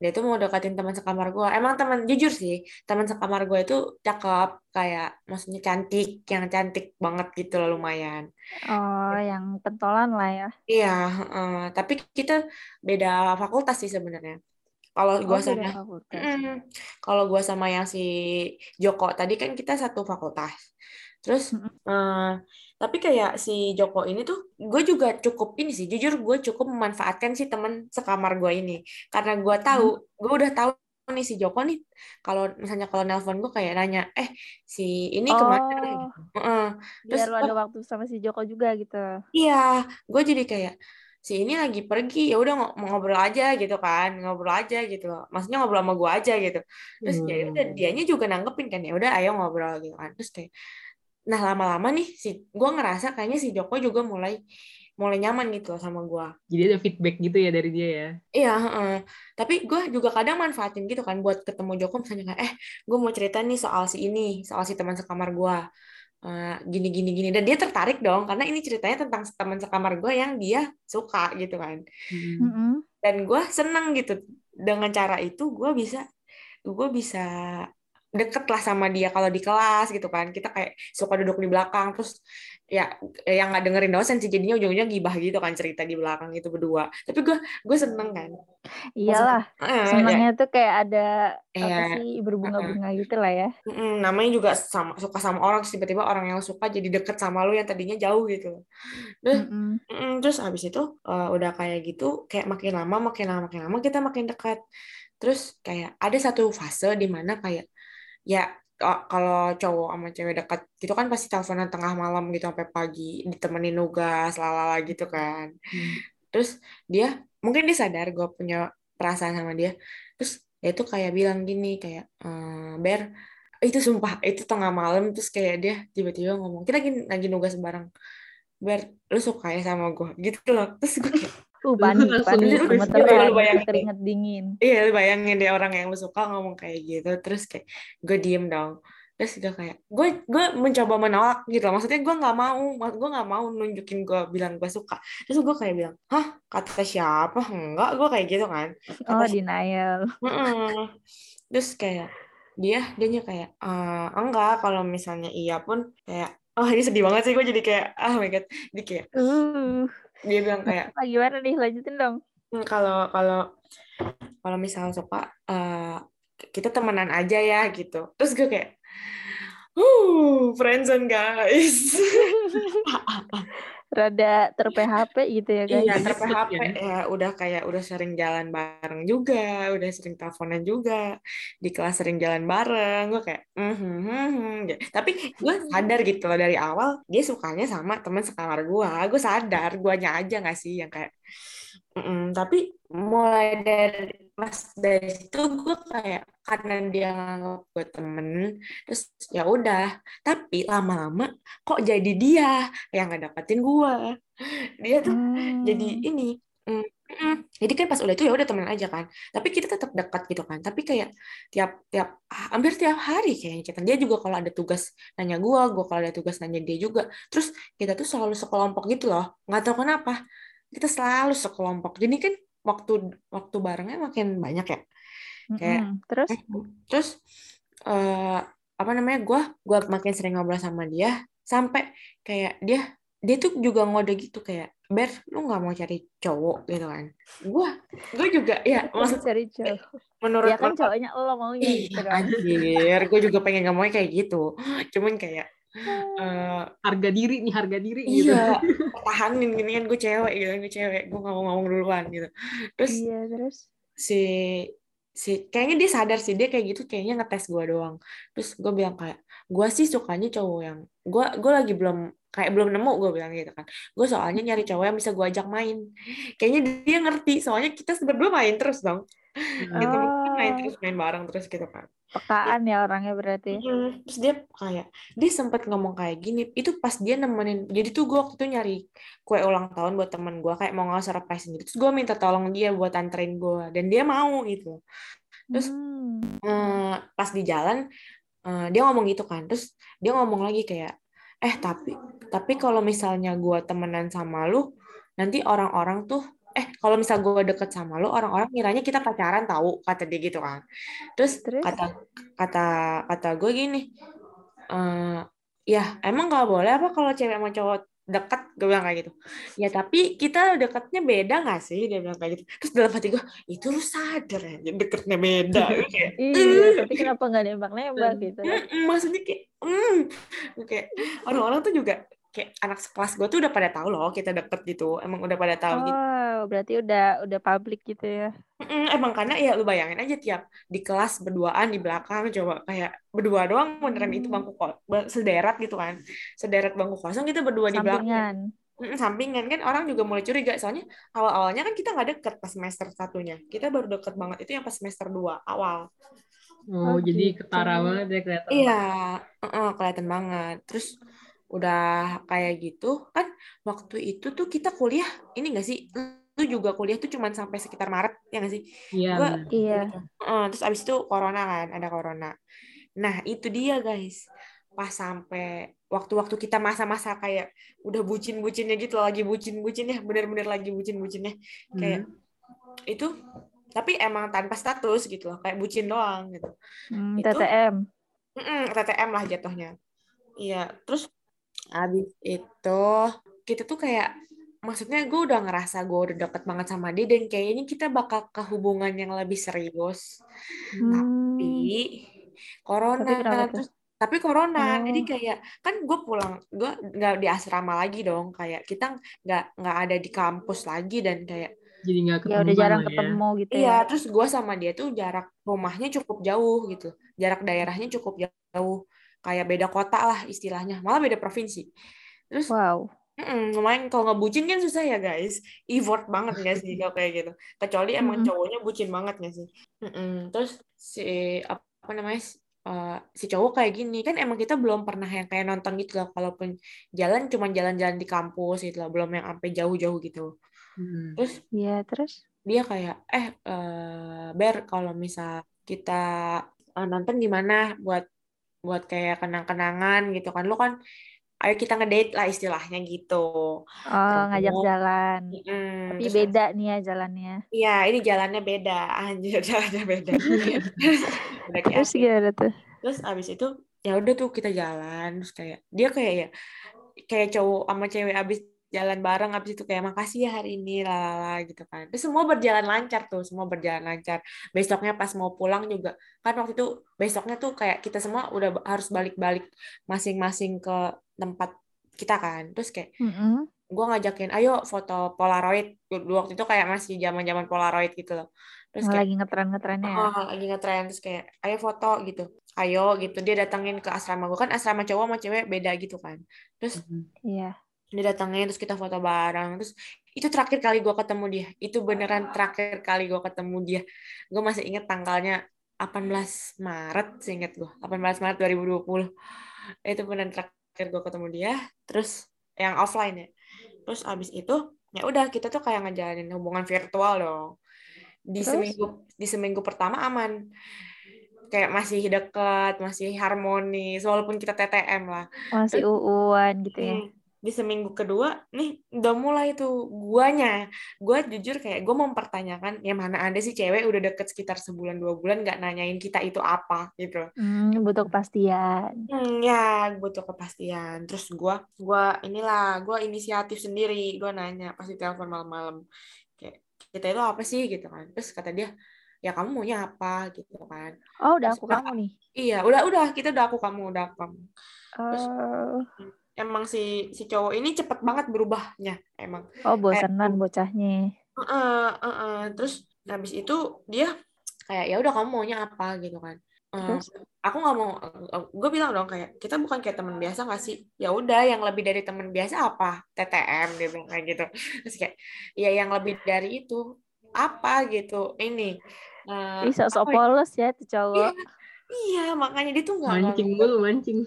[SPEAKER 4] dia tuh mau deketin teman sekamar gua emang teman jujur sih teman sekamar gua itu cakep kayak maksudnya cantik yang cantik banget gitu loh lumayan
[SPEAKER 2] Oh, yang pentolan lah ya.
[SPEAKER 4] iya heeh. tapi kita beda fakultas sih sebenarnya kalau
[SPEAKER 2] Oh, beda
[SPEAKER 4] sama. Mm, kalau gue sama yang si Joko tadi kan kita satu fakultas. Terus,
[SPEAKER 2] Mm-mm.
[SPEAKER 4] Tapi kayak si Joko ini tuh, gue juga cukup ini sih, jujur gue cukup memanfaatkan si teman sekamar gue ini, karena gue tahu, gue udah tahu nih si Joko nih, kalau misalnya kalau nelpon gue kayak nanya, eh si ini ke mana?
[SPEAKER 2] Oh,
[SPEAKER 4] Heeh. Terus
[SPEAKER 2] biar lo ada waktu sama si Joko juga gitu.
[SPEAKER 4] Iya, gue jadi kayak si ini lagi pergi ya udah ngobrol aja gitu kan, ngobrol aja gitu loh. Maksudnya ngobrol sama gue aja gitu. Terus ya udah
[SPEAKER 3] Hmm.
[SPEAKER 4] dianya juga nanggepin kan ya udah ayo ngobrol gitu kan. Terus kayak nah lama-lama nih si gue ngerasa kayaknya si Joko juga mulai mulai nyaman gitu loh sama gue.
[SPEAKER 3] Jadi ada feedback gitu ya dari dia ya.
[SPEAKER 4] Iya, heeh. Tapi gue juga kadang manfaatin gitu kan buat ketemu Joko misalnya kayak, eh, gue mau cerita nih soal si ini, soal si teman sekamar gue. Eh, gini gini gini dan dia tertarik dong karena ini ceritanya tentang teman sekamar gue yang dia suka gitu kan
[SPEAKER 3] Hmm.
[SPEAKER 4] Dan gue seneng gitu dengan cara itu gue bisa gue bisa deket lah sama dia kalau di kelas gitu kan. Kita kayak suka duduk di belakang terus ya yang nggak dengerin dosen sih jadinya ujung-ujungnya gibah gitu kan cerita di belakang itu berdua. Tapi gue gue seneng kan.
[SPEAKER 2] Iyalah,
[SPEAKER 4] Eh, ya,
[SPEAKER 2] senangnya tuh kayak ada
[SPEAKER 4] Iya.
[SPEAKER 2] apa sih berbunga-bunga gitu lah ya.
[SPEAKER 4] Mm, namanya juga sama suka sama orang tiba-tiba orang yang suka jadi deket sama lo yang tadinya jauh gitu. Terus mm, terus abis itu eh, udah kayak gitu kayak makin lama makin lama makin lama kita makin dekat. Terus kayak ada satu fase di mana kayak ya kalau cowok sama cewek dekat gitu kan pasti teleponan tengah malam gitu sampai pagi ditemenin nugas lalala gitu kan.
[SPEAKER 3] Hmm.
[SPEAKER 4] terus dia mungkin dia sadar gue punya perasaan sama dia. Terus dia tuh kayak bilang gini kayak "Eh, Ber itu sumpah itu tengah malam. Terus kayak dia tiba-tiba ngomong kita lagi lagi nugas bareng. Ber lu suka ya sama gue gitu loh. Terus gue kayak
[SPEAKER 2] Uh, panik, panik, gemeteran,
[SPEAKER 4] lu
[SPEAKER 2] keringet dingin.
[SPEAKER 4] Iya, lu bayangin deh orang yang lu suka ngomong kayak gitu, terus kayak gue diem dong. Terus gue kayak, gue gue mencoba menolak gitu. Maksudnya gue nggak mau, gue nggak mau nunjukin gue bilang gue suka. Terus gue kayak bilang, hah kata siapa? Enggak, gue kayak gitu kan.
[SPEAKER 2] Oh,
[SPEAKER 4] Kata
[SPEAKER 2] denial.
[SPEAKER 4] Mm-mm. Terus kayak dia dia kayak "Eh, enggak kalau misalnya iya pun kayak oh ini sedih banget sih gue jadi kayak oh my god dia kayak
[SPEAKER 2] Uh,
[SPEAKER 4] dia bilang kayak
[SPEAKER 2] apa gimana nih? Lanjutin dong.
[SPEAKER 4] "Hmm, kalau kalau kalau misalnya suka eh, kita temenan aja ya gitu terus gue kayak uh friendzone guys
[SPEAKER 2] Rada ter-PHP gitu ya, guys.
[SPEAKER 4] Iya, ter-PHP
[SPEAKER 3] Ya.
[SPEAKER 4] ya udah kayak udah sering jalan bareng juga, udah sering teleponan juga, di kelas sering jalan bareng, gue kayak "Mhm, mhm, mhm." Tapi gue sadar gitu loh dari awal dia sukanya sama teman sekamar gue, gue sadar, guanya aja nggak sih yang kayak "Mm-mm." Tapi mulai dari pas dari situ gue kayak karena dia nganggap gue temen, terus ya udah. Tapi lama-lama kok jadi dia yang ngedapetin gue. Dia tuh jadi
[SPEAKER 2] Hmm.
[SPEAKER 4] ini mm, mm. jadi kan pas udah itu ya udah temenan aja kan tapi kita tetap dekat gitu kan tapi kayak tiap tiap hampir tiap hari kayaknya kita dia juga kalau ada tugas nanya gua gua kalau ada tugas nanya dia juga terus kita tuh selalu sekelompok gitu loh nggak tahu kenapa kita selalu sekelompok jadi kan waktu waktu barengnya makin banyak ya kayak
[SPEAKER 2] Mm-mm. Terus?
[SPEAKER 4] terus eh apa namanya gua gua makin sering ngobrol sama dia sampai kayak dia dia tuh juga ngode gitu kayak Ber lu nggak mau cari cowok gitu kan gua gua juga ya maksud
[SPEAKER 2] cari cowok.
[SPEAKER 4] menurut
[SPEAKER 2] Ya kan cowoknya lo maunya gitu
[SPEAKER 4] Iya,
[SPEAKER 2] kan.
[SPEAKER 4] anjir gue juga pengen ngomongnya kayak gitu cuman kayak eh,
[SPEAKER 3] Harga diri nih, harga diri gitu.
[SPEAKER 4] iya tahanin gini kan gue cewek gitu gue cewek gue nggak mau ngomong duluan gitu. Terus
[SPEAKER 2] Iya, terus?
[SPEAKER 4] si si kayaknya dia sadar sih dia kayak gitu kayaknya ngetes gue doang. Terus gue bilang kayak gue sih sukanya cowok yang gue gue lagi belum kayak belum nemu gue bilang gitu kan. Gue soalnya nyari cowok yang bisa gue ajak main. Kayaknya dia ngerti soalnya kita berdua main terus dong. Gitu. Kita main
[SPEAKER 2] Oh.
[SPEAKER 4] terus main bareng terus gitu kan.
[SPEAKER 2] Pekaan ya orangnya berarti.
[SPEAKER 4] Mm, terus dia kayak dia sempat ngomong kayak gini. Itu pas dia nemenin jadi tuh gue waktu itu nyari kue ulang tahun buat temen gue kayak mau ngasih surprise gitu terus gue minta tolong dia buat anterin gue dan dia mau gitu. Terus
[SPEAKER 2] Hmm.
[SPEAKER 4] eh, pas di jalan eh, dia ngomong gitu kan. Terus dia ngomong lagi kayak eh tapi tapi kalau misalnya gue temenan sama lu nanti orang-orang tuh eh kalau misal gue deket sama lu orang-orang ngiranya kita pacaran tahu kata dia gitu kan. Terus,
[SPEAKER 2] Terus?
[SPEAKER 4] kata kata kata gue gini eh ya emang nggak boleh apa kalau cewek sama cowok deket? Gue bilang kayak gitu. Ya tapi kita deketnya beda nggak sih? Dia bilang kayak gitu. Terus dalam hati gue itu lu sadar ya deketnya beda. Kayak
[SPEAKER 2] Iya, tapi kenapa nggak nembak-nembak gitu?
[SPEAKER 4] Mm-mm, maksudnya kayak mm, kayak orang-orang tuh juga kayak anak sekelas gue tuh udah pada tahu loh kita deket gitu emang udah pada tahu gitu
[SPEAKER 2] Oh, berarti udah udah publik gitu ya.
[SPEAKER 4] Mm-mm, emang karena ya lu bayangin aja tiap di kelas berduaan di belakang coba kayak berdua doang beneran itu bangku kos sederet gitu kan sederet bangku kosong kita berdua di belakang
[SPEAKER 2] Sampingan.
[SPEAKER 4] Mm, sampingan kan orang juga mulai curiga soalnya awal-awalnya kan kita nggak deket pas semester satunya kita baru deket banget itu yang pas semester 2 awal
[SPEAKER 3] Oh,
[SPEAKER 2] Oh,
[SPEAKER 3] jadi
[SPEAKER 2] gitu.
[SPEAKER 3] ketara banget ya kelihatan.
[SPEAKER 4] Iya, heeh, kelihatan banget. Terus udah kayak gitu kan waktu itu tuh kita kuliah ini enggak sih? Lu juga kuliah tuh cuman sampai sekitar Maret ya nggak sih?
[SPEAKER 3] Iya.
[SPEAKER 4] Gua-.
[SPEAKER 2] Iya.
[SPEAKER 4] Heeh, terus abis itu corona kan, ada corona. Nah, itu dia guys. Pas sampai waktu-waktu kita masa-masa kayak udah bucin-bucinnya gitu, lagi bucin-bucinnya, bener-bener lagi bucin-bucinnya. Kayak itu tapi emang tanpa status gitu loh, kayak bucin doang gitu.
[SPEAKER 2] Hmm,
[SPEAKER 4] Itu-
[SPEAKER 2] TTM.
[SPEAKER 4] Mm-mm, TTM lah jatuhnya. Iya, terus abis itu kita tuh kayak maksudnya gue udah ngerasa gue udah deket banget sama dia dan kayaknya kita bakal ke hubungan yang lebih serius.
[SPEAKER 2] Hmm.
[SPEAKER 4] Tapi corona
[SPEAKER 2] Tapi
[SPEAKER 4] terus tapi corona
[SPEAKER 2] Oh.
[SPEAKER 4] jadi kayak kan gue pulang gue nggak di asrama lagi dong kayak kita nggak nggak ada di kampus lagi dan kayak
[SPEAKER 3] Jadi nggak ketemu
[SPEAKER 2] Ya udah jarang
[SPEAKER 3] ya.
[SPEAKER 2] ketemu gitu
[SPEAKER 4] Iya,
[SPEAKER 2] ya.
[SPEAKER 4] terus gue sama dia tuh jarak rumahnya cukup jauh gitu. Jarak daerahnya cukup jauh. Kayak beda kota lah istilahnya. Malah beda provinsi. Terus
[SPEAKER 2] Wow.
[SPEAKER 4] mm-mm, lumayan kalau nggak bucin kan susah ya guys. Effort banget nggak sih kalau kayak gitu. Kecuali emang
[SPEAKER 2] Mm-mm.
[SPEAKER 4] cowoknya bucin banget nggak sih. Mm-mm. Terus si apa namanya eh, si cowok kayak gini kan emang kita belum pernah yang kayak nonton gitu loh. Kalaupun jalan cuma jalan-jalan di kampus gitu loh. Belum yang sampai jauh-jauh gitu.
[SPEAKER 3] Hmm.
[SPEAKER 4] terus
[SPEAKER 2] Iya, terus?
[SPEAKER 4] dia kayak eh eh, Ber kalau misal kita eh, nonton gimana buat buat kayak kenang-kenangan gitu kan lu kan ayo kita ngedate lah istilahnya gitu
[SPEAKER 2] Oh, ngajak jalan.
[SPEAKER 4] mm,
[SPEAKER 2] Tapi
[SPEAKER 4] terus
[SPEAKER 2] beda nih ya jalannya.
[SPEAKER 4] Iya, ini jalannya beda. Anjir, jalannya beda.
[SPEAKER 2] Terus gimana tuh?
[SPEAKER 4] Terus abis itu ya udah tuh kita jalan terus kayak dia kayak ya kayak cowok sama cewek abis jalan bareng abis itu kayak makasih ya hari ini lalala gitu kan. Terus semua berjalan lancar tuh, semua berjalan lancar. Besoknya pas mau pulang juga kan waktu itu besoknya tuh kayak kita semua udah harus balik-balik masing-masing ke tempat kita kan. Terus kayak
[SPEAKER 2] Mm-mm.
[SPEAKER 4] gue ngajakin ayo foto polaroid dulu waktu itu kayak masih zaman zaman polaroid gitu loh terus
[SPEAKER 2] Oh,
[SPEAKER 4] kayak
[SPEAKER 2] lagi ngetren-ngetrennya ya.
[SPEAKER 4] oh, lagi ngetren terus kayak ayo foto gitu ayo gitu dia datengin ke asrama gue kan asrama cowok sama cewek beda gitu kan terus
[SPEAKER 2] Iya.
[SPEAKER 4] Dia datengin terus kita foto bareng. Terus itu terakhir kali gue ketemu dia. Itu beneran terakhir kali gue ketemu dia. Gue masih inget tanggalnya 18 Maret seinget gue 18 Maret 2020 itu beneran terakhir gue ketemu dia. Terus yang offline ya terus abis itu ya udah kita tuh kayak ngejalanin hubungan virtual dong. Di
[SPEAKER 2] Terus?
[SPEAKER 4] seminggu di seminggu pertama aman. Kayak masih deket masih harmonis walaupun kita TTM lah.
[SPEAKER 2] Masih uuan gitu ya.
[SPEAKER 4] Hmm, di seminggu kedua nih udah mulai tuh guanya. Gua jujur kayak gue mempertanyakan ya mana ada sih cewek udah deket sekitar sebulan dua bulan nggak nanyain kita itu apa gitu.
[SPEAKER 2] Hmm, butuh kepastian.
[SPEAKER 4] Hmm, ya butuh kepastian. Terus gua gua inilah gua inisiatif sendiri. Gua nanya pasti telepon malam-malam. Kayak kita itu apa sih? Gitu kan. Terus kata dia ya kamu maunya apa? Gitu kan.
[SPEAKER 2] Oh, udah
[SPEAKER 4] Terus
[SPEAKER 2] aku
[SPEAKER 4] udah-
[SPEAKER 2] kamu nih.
[SPEAKER 4] iya udah udah kita udah aku kamu udah aku kamu.
[SPEAKER 2] Oh,
[SPEAKER 4] emang si si cowok ini cepet banget berubahnya emang
[SPEAKER 2] oh bosenan bocahnya.
[SPEAKER 4] Heeh, heeh. terus habis itu dia kayak ya udah kamu maunya apa gitu kan Eh,
[SPEAKER 2] Terus?
[SPEAKER 4] aku nggak mau gue bilang dong kayak kita bukan kayak teman biasa nggak sih ya udah yang lebih dari teman biasa apa TTM dia bilang kayak gitu terus kayak ya yang lebih dari itu apa gitu ini eh,
[SPEAKER 2] Ih,
[SPEAKER 4] apa ya?
[SPEAKER 2] polos ya tuh cowok.
[SPEAKER 4] iya makanya dia tuh nggak
[SPEAKER 3] Mancing mulu, mancing.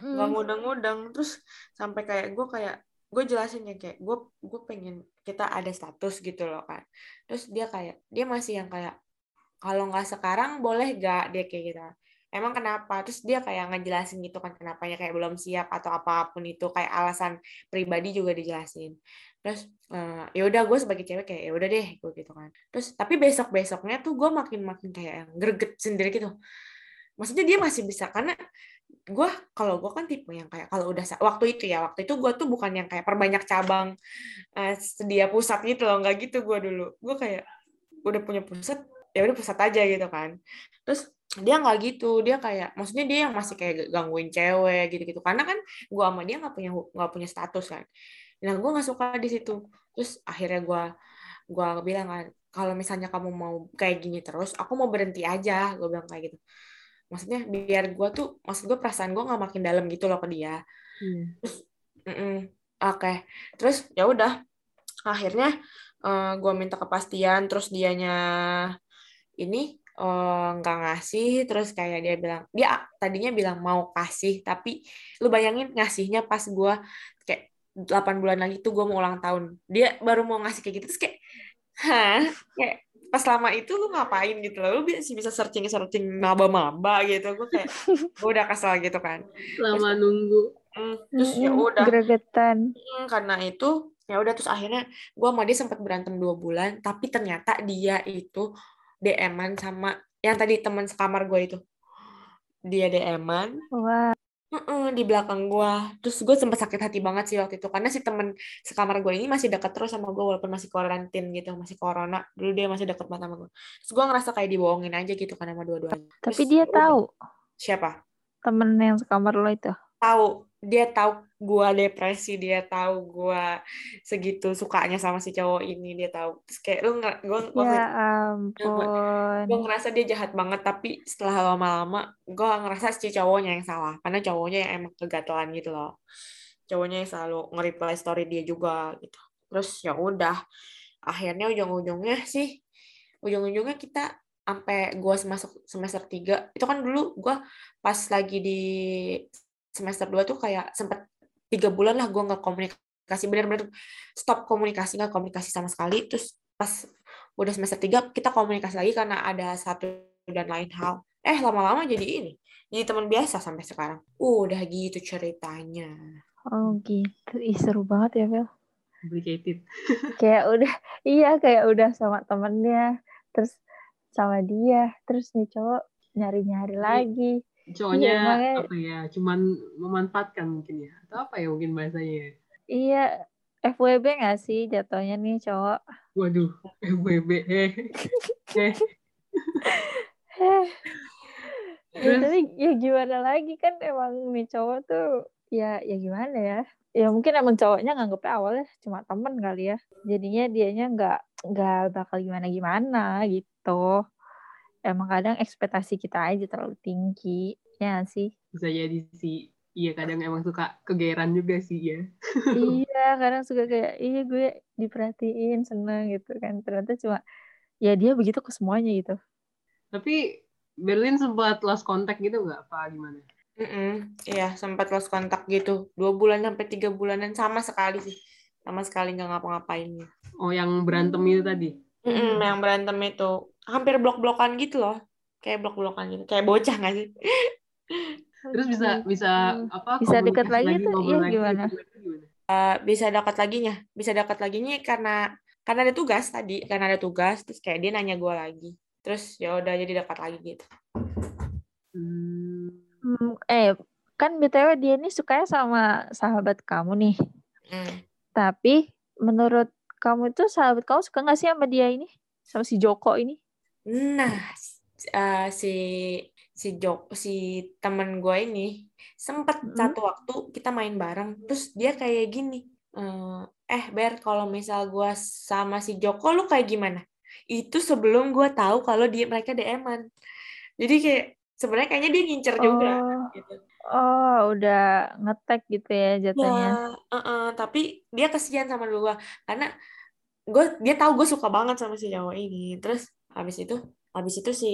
[SPEAKER 4] Nggak ngudang-ngudang terus sampai kayak gue kayak gue jelasin ya kayak gue gue pengen kita ada status gitu loh kan terus dia kayak dia masih yang kayak kalau nggak sekarang boleh gak dia kayak gitu. Emang kenapa? Terus dia kayak ngejelasin gitu kan kenapanya kayak belum siap atau apa pun itu kayak alasan pribadi juga dijelasin. Terus eh, ya udah gue sebagai cewek kayak ya udah deh gue gitu kan. Terus tapi besok besoknya tuh gue makin makin kayak yang greget sendiri gitu maksudnya dia masih bisa karena gue kalau gue kan tipe yang kayak kalau udah waktu itu ya waktu itu gue tuh bukan yang kayak perbanyak cabang eh, sedia pusat gitu loh nggak gitu gue dulu. Gue kayak udah punya pusat ya udah pusat aja gitu kan. Terus dia nggak gitu dia kayak maksudnya dia yang masih kayak gangguin cewek gitu gitu karena kan gue sama dia nggak punya nggak punya status kan. Nah gue nggak suka di situ. Terus akhirnya gue gue bilang kan kalau misalnya kamu mau kayak gini terus aku mau berhenti aja gue bilang kayak gitu maksudnya biar gue tuh maksud gue perasaan gue nggak makin dalam gitu loh ke dia
[SPEAKER 3] Iya.
[SPEAKER 4] Mm-mm. oke terus ya udah akhirnya gue minta kepastian terus dianya ini eh, nggak ngasih terus kayak dia bilang dia tadinya bilang mau kasih tapi lu bayangin ngasihnya pas gue kayak 8 bulan lagi tuh gue mau ulang tahun dia baru mau ngasih kayak gitu terus kayak hah kayak pas lama itu lu ngapain gitu loh? Lu bisa bisa searching searching maba-maba gitu. Gue kayak gue udah kesel gitu kan.
[SPEAKER 3] Lama nunggu.
[SPEAKER 4] Hmm, terus ya udah.
[SPEAKER 2] Gregetan.
[SPEAKER 4] Hmm, karena itu ya udah terus akhirnya gue sama dia sempat berantem dua bulan tapi ternyata dia itu DM-an sama yang tadi teman sekamar gue itu. Dia DM-an
[SPEAKER 2] Wah,
[SPEAKER 4] Heeh, di belakang gue terus gue sempat sakit hati banget sih waktu itu karena si temen sekamar gue ini masih dekat terus sama gue walaupun masih karantin gitu masih corona. Dulu dia masih dekat banget sama gue terus gue ngerasa kayak dibohongin aja gitu kan sama dua-duanya.
[SPEAKER 2] Tapi
[SPEAKER 4] Terus
[SPEAKER 2] dia tahu?
[SPEAKER 4] Siapa?
[SPEAKER 2] Temen yang sekamar lo itu.
[SPEAKER 4] Tahu dia tahu gua depresi dia tahu gua segitu sukanya sama si cowok ini dia tahu. Terus kayak lu nggak gua
[SPEAKER 2] Ya ampun.
[SPEAKER 4] gua ngerasa dia jahat banget tapi setelah lama-lama gua ngerasa si cowoknya yang salah karena cowoknya yang emang kegatelan gitu loh. Cowoknya yang selalu nge-reply story dia juga gitu. Terus ya udah akhirnya ujung-ujungnya sih ujung-ujungnya kita sampai gua masuk semester 3 itu kan dulu gua pas lagi di semester 2 tuh kayak sempet tiga bulan lah gua nggak komunikasi kasih benar-benar stop komunikasi nggak komunikasi sama sekali terus pas udah semester tiga kita komunikasi lagi karena ada satu dan lain hal eh lama-lama jadi ini jadi teman biasa sampai sekarang udah gitu ceritanya
[SPEAKER 2] Oh gitu, Ih, seru banget ya Vel.
[SPEAKER 3] Complicated.
[SPEAKER 2] Kayak udah, iya kayak udah sama temennya, terus sama dia, terus nih cowok nyari-nyari lagi.
[SPEAKER 3] Cowoknya
[SPEAKER 2] Iya, makanya-
[SPEAKER 3] apa ya? Cuman memanfaatkan mungkin ya. Atau apa ya mungkin bahasanya?
[SPEAKER 2] Iya, FWB nggak sih jatuhnya nih cowok?
[SPEAKER 3] Waduh, FWB. Eh. Eh.
[SPEAKER 2] Ya, tapi ya gimana lagi kan emang nih cowok tuh ya ya gimana ya? Ya mungkin emang cowoknya nganggepnya awalnya cuma temen kali ya. Jadinya dianya nggak nggak bakal gimana gimana gitu. Emang kadang ekspektasi kita aja terlalu tinggi ya sih.
[SPEAKER 3] Bisa jadi sih. Iya kadang emang suka kegeeran juga sih ya.
[SPEAKER 2] iya kadang suka kayak iya gue diperhatiin seneng gitu kan ternyata cuma ya dia begitu ke semuanya gitu.
[SPEAKER 3] Tapi Berlin sempat lost contact gitu nggak? Apa gimana?
[SPEAKER 4] Mm-mm, iya sempat lost kontak gitu dua bulan sampai tiga bulanan sama sekali sih sama sekali nggak ngapa-ngapain
[SPEAKER 3] Oh yang berantem itu tadi?
[SPEAKER 4] Mm-mm, yang berantem itu hampir blok-blokan gitu loh kayak blok-blokan gitu kayak bocah nggak sih
[SPEAKER 3] Terus bisa bisa apa?
[SPEAKER 2] Bisa
[SPEAKER 3] komunikasi
[SPEAKER 2] lagi tuh, iya,
[SPEAKER 3] lagi,
[SPEAKER 2] gimana?
[SPEAKER 3] gimana?
[SPEAKER 4] Eh, bisa dekat laginya bisa dekat laginya karena karena ada tugas tadi karena ada tugas terus kayak dia nanya gue lagi terus ya udah jadi dekat lagi gitu
[SPEAKER 3] Hmm,
[SPEAKER 2] Hmm, eh kan btw dia ini sukanya sama sahabat kamu nih.
[SPEAKER 4] Mm.
[SPEAKER 2] Tapi menurut kamu itu sahabat kamu suka nggak sih sama dia ini? Sama si Joko ini?
[SPEAKER 4] Nah, eh, si si Jok si temen gue ini sempet
[SPEAKER 2] Mm.
[SPEAKER 4] satu waktu kita main bareng, terus dia kayak gini, eh, eh Ber, kalau misal gue sama si Joko, lu kayak gimana? Itu sebelum gue tahu kalau dia mereka DM-an. Jadi kayak sebenarnya kayaknya dia ngincer juga
[SPEAKER 2] Oh,
[SPEAKER 4] gitu.
[SPEAKER 2] oh udah ngetek gitu ya jatuhnya.
[SPEAKER 4] Ya, eh-eh, tapi dia kesian sama gue karena gue dia tahu gue suka banget sama si cowok ini. Terus habis itu habis itu si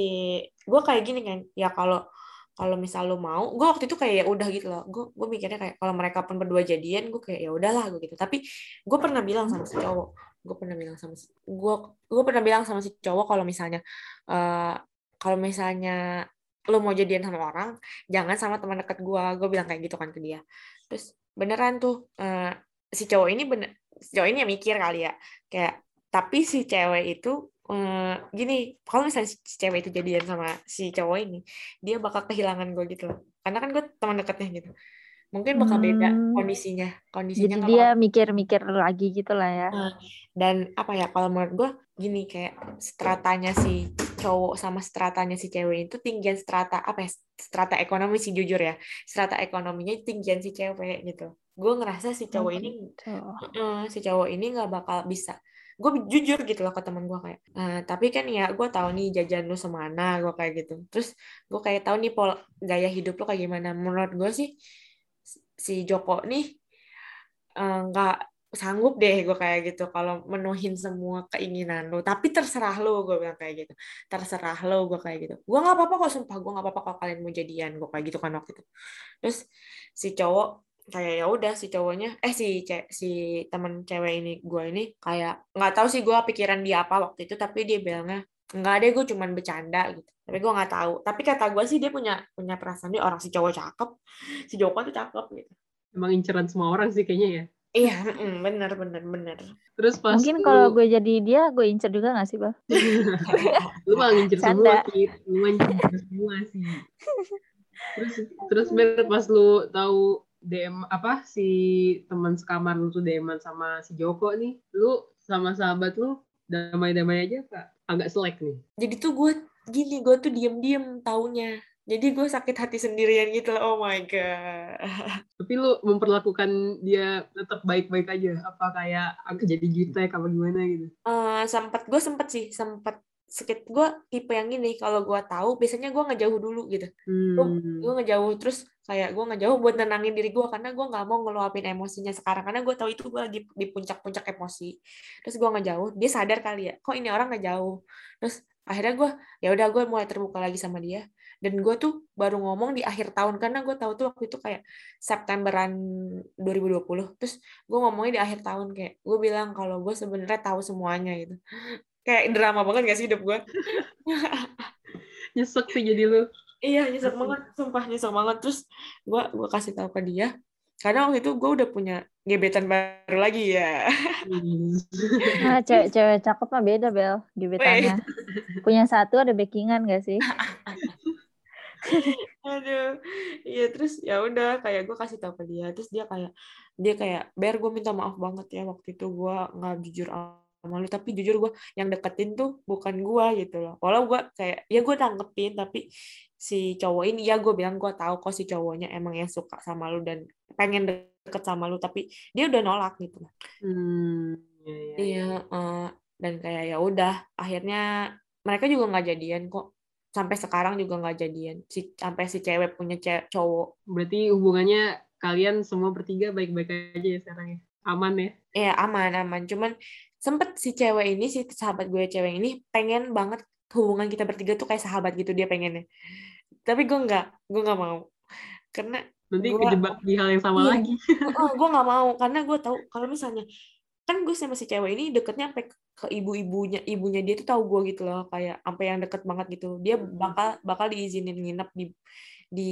[SPEAKER 4] gue kayak gini kan, ya kalau kalau misal lu mau, gue waktu itu kayak ya udah gitu loh. Gue gue mikirnya kayak kalau mereka pun berdua jadian, gue kayak ya udahlah gue gitu. Tapi gue pernah bilang sama si cowok, gue pernah bilang sama si gue gue pernah bilang sama si cowok kalau misalnya eh kalau misalnya lu mau jadian sama orang, jangan sama teman dekat gue gue bilang kayak gitu kan ke dia terus beneran tuh eh, si cowok ini bener si cowok ini yang mikir kali ya kayak tapi si cewek itu eh, gini kalau misalnya si cewek itu jadian sama si cowok ini dia bakal kehilangan gue gitu loh. Karena kan gue teman dekatnya gitu. Mungkin bakal beda
[SPEAKER 2] Hmm.
[SPEAKER 4] kondisinya. Kondisinya
[SPEAKER 2] Jadi dia mikir-mikir lagi gitu lah ya.
[SPEAKER 4] dan apa ya kalau menurut gue gini kayak stratanya si cowok sama stratanya si cewek itu tinggian strata apa ya strata ekonomi sih jujur ya. Strata ekonominya tinggian si cewek gitu. Gue ngerasa si cowok ini eh, si cowok ini nggak bakal bisa gue jujur gitu loh ke teman gue kayak "Eh, tapi kan ya gue tahu nih jajan lu semana gue kayak gitu. Terus gue kayak tahu nih pol gaya hidup lu kayak gimana. Menurut gue sih si Joko nih eh, nggak sanggup deh gue kayak gitu kalau menuhin semua keinginan lu. Tapi terserah lu gue bilang kayak gitu. Terserah lu gue kayak gitu. Gue nggak apa-apa kok sumpah gue nggak apa-apa kalau kalian mau jadian gue kayak gitu kan waktu itu. Terus si cowok kayak ya udah si cowoknya eh si ce- si teman cewek ini gue ini kayak nggak tahu sih gue pikiran dia apa waktu itu tapi dia bilangnya nggak deh gue cuman bercanda gitu tapi gue nggak tahu tapi kata gue sih dia punya punya perasaan dia orang si cowok cakep si Joko tuh cakep gitu
[SPEAKER 3] emang inceran semua orang sih kayaknya ya.
[SPEAKER 4] iya mm, bener bener bener
[SPEAKER 3] Terus pas
[SPEAKER 2] Mungkin
[SPEAKER 3] lu-
[SPEAKER 2] kalau gue jadi dia, gue incer juga gak sih, Bang?
[SPEAKER 3] lu mah ngincer
[SPEAKER 2] Canda.
[SPEAKER 3] semua sih lu mah ngincer semua sih terus terus Ber, pas lu tahu DM apa si teman sekamar lu tuh DM sama si Joko nih. Lu sama sahabat lu damai-damai aja kak? Agak selek nih.
[SPEAKER 4] Jadi tuh gue gini gue tuh diem-diem taunya. Jadi gue sakit hati sendirian gitu. Loh oh my god.
[SPEAKER 3] Tapi lu memperlakukan dia tetap baik-baik aja. Apa kayak agak jadi jutek apa gimana? gitu.
[SPEAKER 4] Eh sempet gue sempet sih sempet sakit gue tipe yang gini kalau gue tahu biasanya gue ngejauh dulu gitu.
[SPEAKER 3] Hmm.
[SPEAKER 4] gue ngejauh terus kayak gue ngejauh buat nenangin diri gue karena gue nggak mau ngeluapin emosinya sekarang karena gue tahu itu gue lagi di puncak-puncak emosi. Terus gue ngejauh dia sadar kali ya kok ini orang ngejauh? Terus akhirnya gue ya udah gue mulai terbuka lagi sama dia. Dan gue tuh baru ngomong di akhir tahun karena gue tahu tuh waktu itu kayak Septemberan 2020 terus gue ngomongnya di akhir tahun kayak gue bilang kalau gue sebenarnya tahu semuanya gitu kayak drama banget gak sih hidup gue
[SPEAKER 3] nyesek sih jadi lu.
[SPEAKER 4] Iya nyesek banget sumpah nyesek banget. Terus gue gue kasih tahu ke dia karena waktu itu gue udah punya gebetan baru lagi ya.
[SPEAKER 2] Nah, cewek-cewek cakep mah beda, Bel, gebetannya. Punya satu ada backingan gak sih?
[SPEAKER 4] aduh iya terus ya udah kayak gue kasih tahu ke dia terus dia kayak dia kayak ber gue minta maaf banget ya waktu itu gue nggak jujur sama lu tapi jujur gue yang deketin tuh bukan gue gitu loh. Walau gue kayak ya gue tanggepin tapi si cowok ini ya gue bilang gue tahu kok si cowoknya emang yang suka sama lu dan pengen deket sama lu tapi dia udah nolak gitu loh.
[SPEAKER 3] Hmm, iya, iya.
[SPEAKER 4] iya uh, dan kayak ya udah akhirnya mereka juga nggak jadian kok. Sampai sekarang juga nggak jadian. Si sampai si cewek punya cewek cowok.
[SPEAKER 3] Berarti hubungannya kalian semua bertiga baik-baik aja ya sekarang ya? Aman ya?
[SPEAKER 4] Iya aman aman. Cuman sempet si cewek ini si sahabat gue cewek ini pengen banget hubungan kita bertiga tuh kayak sahabat gitu dia pengennya. Tapi gue nggak gue nggak mau. Karena
[SPEAKER 3] nanti
[SPEAKER 4] Gua-
[SPEAKER 3] kejebak di hal yang sama
[SPEAKER 4] Iya.
[SPEAKER 3] lagi.
[SPEAKER 4] Oh, gue nggak mau. Karena gue tahu kalau misalnya kan gue sama si cewek ini deketnya sampai ke- ibu-ibunya ibunya dia tuh tahu gue gitu loh. Kayak sampai yang deket banget gitu. Dia
[SPEAKER 3] Hmm.
[SPEAKER 4] bakal bakal diizinin nginep di di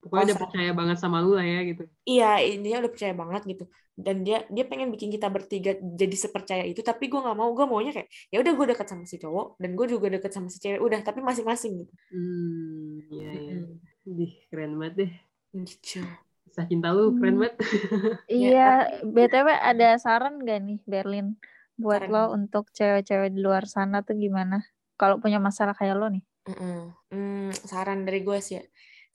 [SPEAKER 3] pokoknya udah percaya banget sama lu lah ya gitu
[SPEAKER 4] iya intinya udah percaya banget gitu dan dia dia pengen bikin kita bertiga jadi sepercaya itu tapi gue nggak mau gue maunya kayak ya udah gue deket sama si cowok dan gue juga deket sama si cewek udah tapi masing-masing gitu
[SPEAKER 3] hmm iya iya
[SPEAKER 4] Mm-mm.
[SPEAKER 3] Dih, keren banget deh
[SPEAKER 4] gitu
[SPEAKER 3] kisah cinta lu keren
[SPEAKER 2] Hmm.
[SPEAKER 3] banget
[SPEAKER 2] Iya, BTW ada saran gak nih Berlin buat
[SPEAKER 4] Saran.
[SPEAKER 2] lo untuk cewek-cewek di luar sana tuh gimana? Kalau punya masalah kayak lo nih.
[SPEAKER 4] Mm-mm. Hmm, saran dari gue sih ya.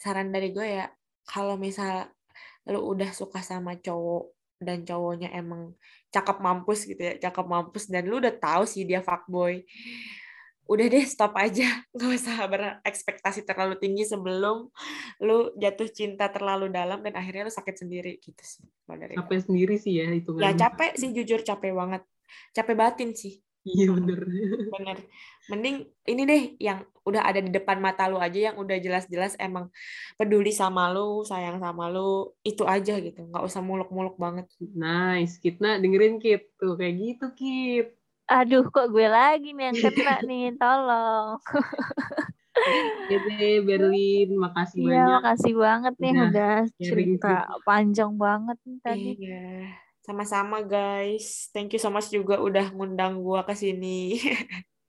[SPEAKER 4] Saran dari gue ya, kalau misal lu udah suka sama cowok dan cowoknya emang cakep mampus gitu ya, cakep mampus dan lu udah tahu sih dia fuckboy. Udah deh stop aja, nggak usah berekspektasi terlalu tinggi sebelum lu jatuh cinta terlalu dalam dan akhirnya lu sakit sendiri gitu sih. dari gue.
[SPEAKER 3] capek sendiri sih ya
[SPEAKER 4] Ya
[SPEAKER 3] hitungannya
[SPEAKER 4] capek sih jujur capek banget. Capek batin sih.
[SPEAKER 3] Iya bener
[SPEAKER 4] Bener. Mending ini deh yang udah ada di depan mata lu aja yang udah jelas-jelas emang peduli sama lu, sayang sama lu, itu aja gitu. Nggak usah muluk-muluk banget.
[SPEAKER 3] nice Kitna dengerin Kit tuh kayak gitu Kit
[SPEAKER 2] Aduh, kok gue lagi nih yang kena nih, tolong.
[SPEAKER 3] Oke Berlin makasih
[SPEAKER 2] Iya,
[SPEAKER 3] banyak
[SPEAKER 2] makasih banget nih
[SPEAKER 3] Udah
[SPEAKER 2] udah
[SPEAKER 3] sharing
[SPEAKER 2] cerita panjang banget nih tadi.
[SPEAKER 4] Iya. Sama-sama guys. Thank you so much juga udah ngundang gua ke sini.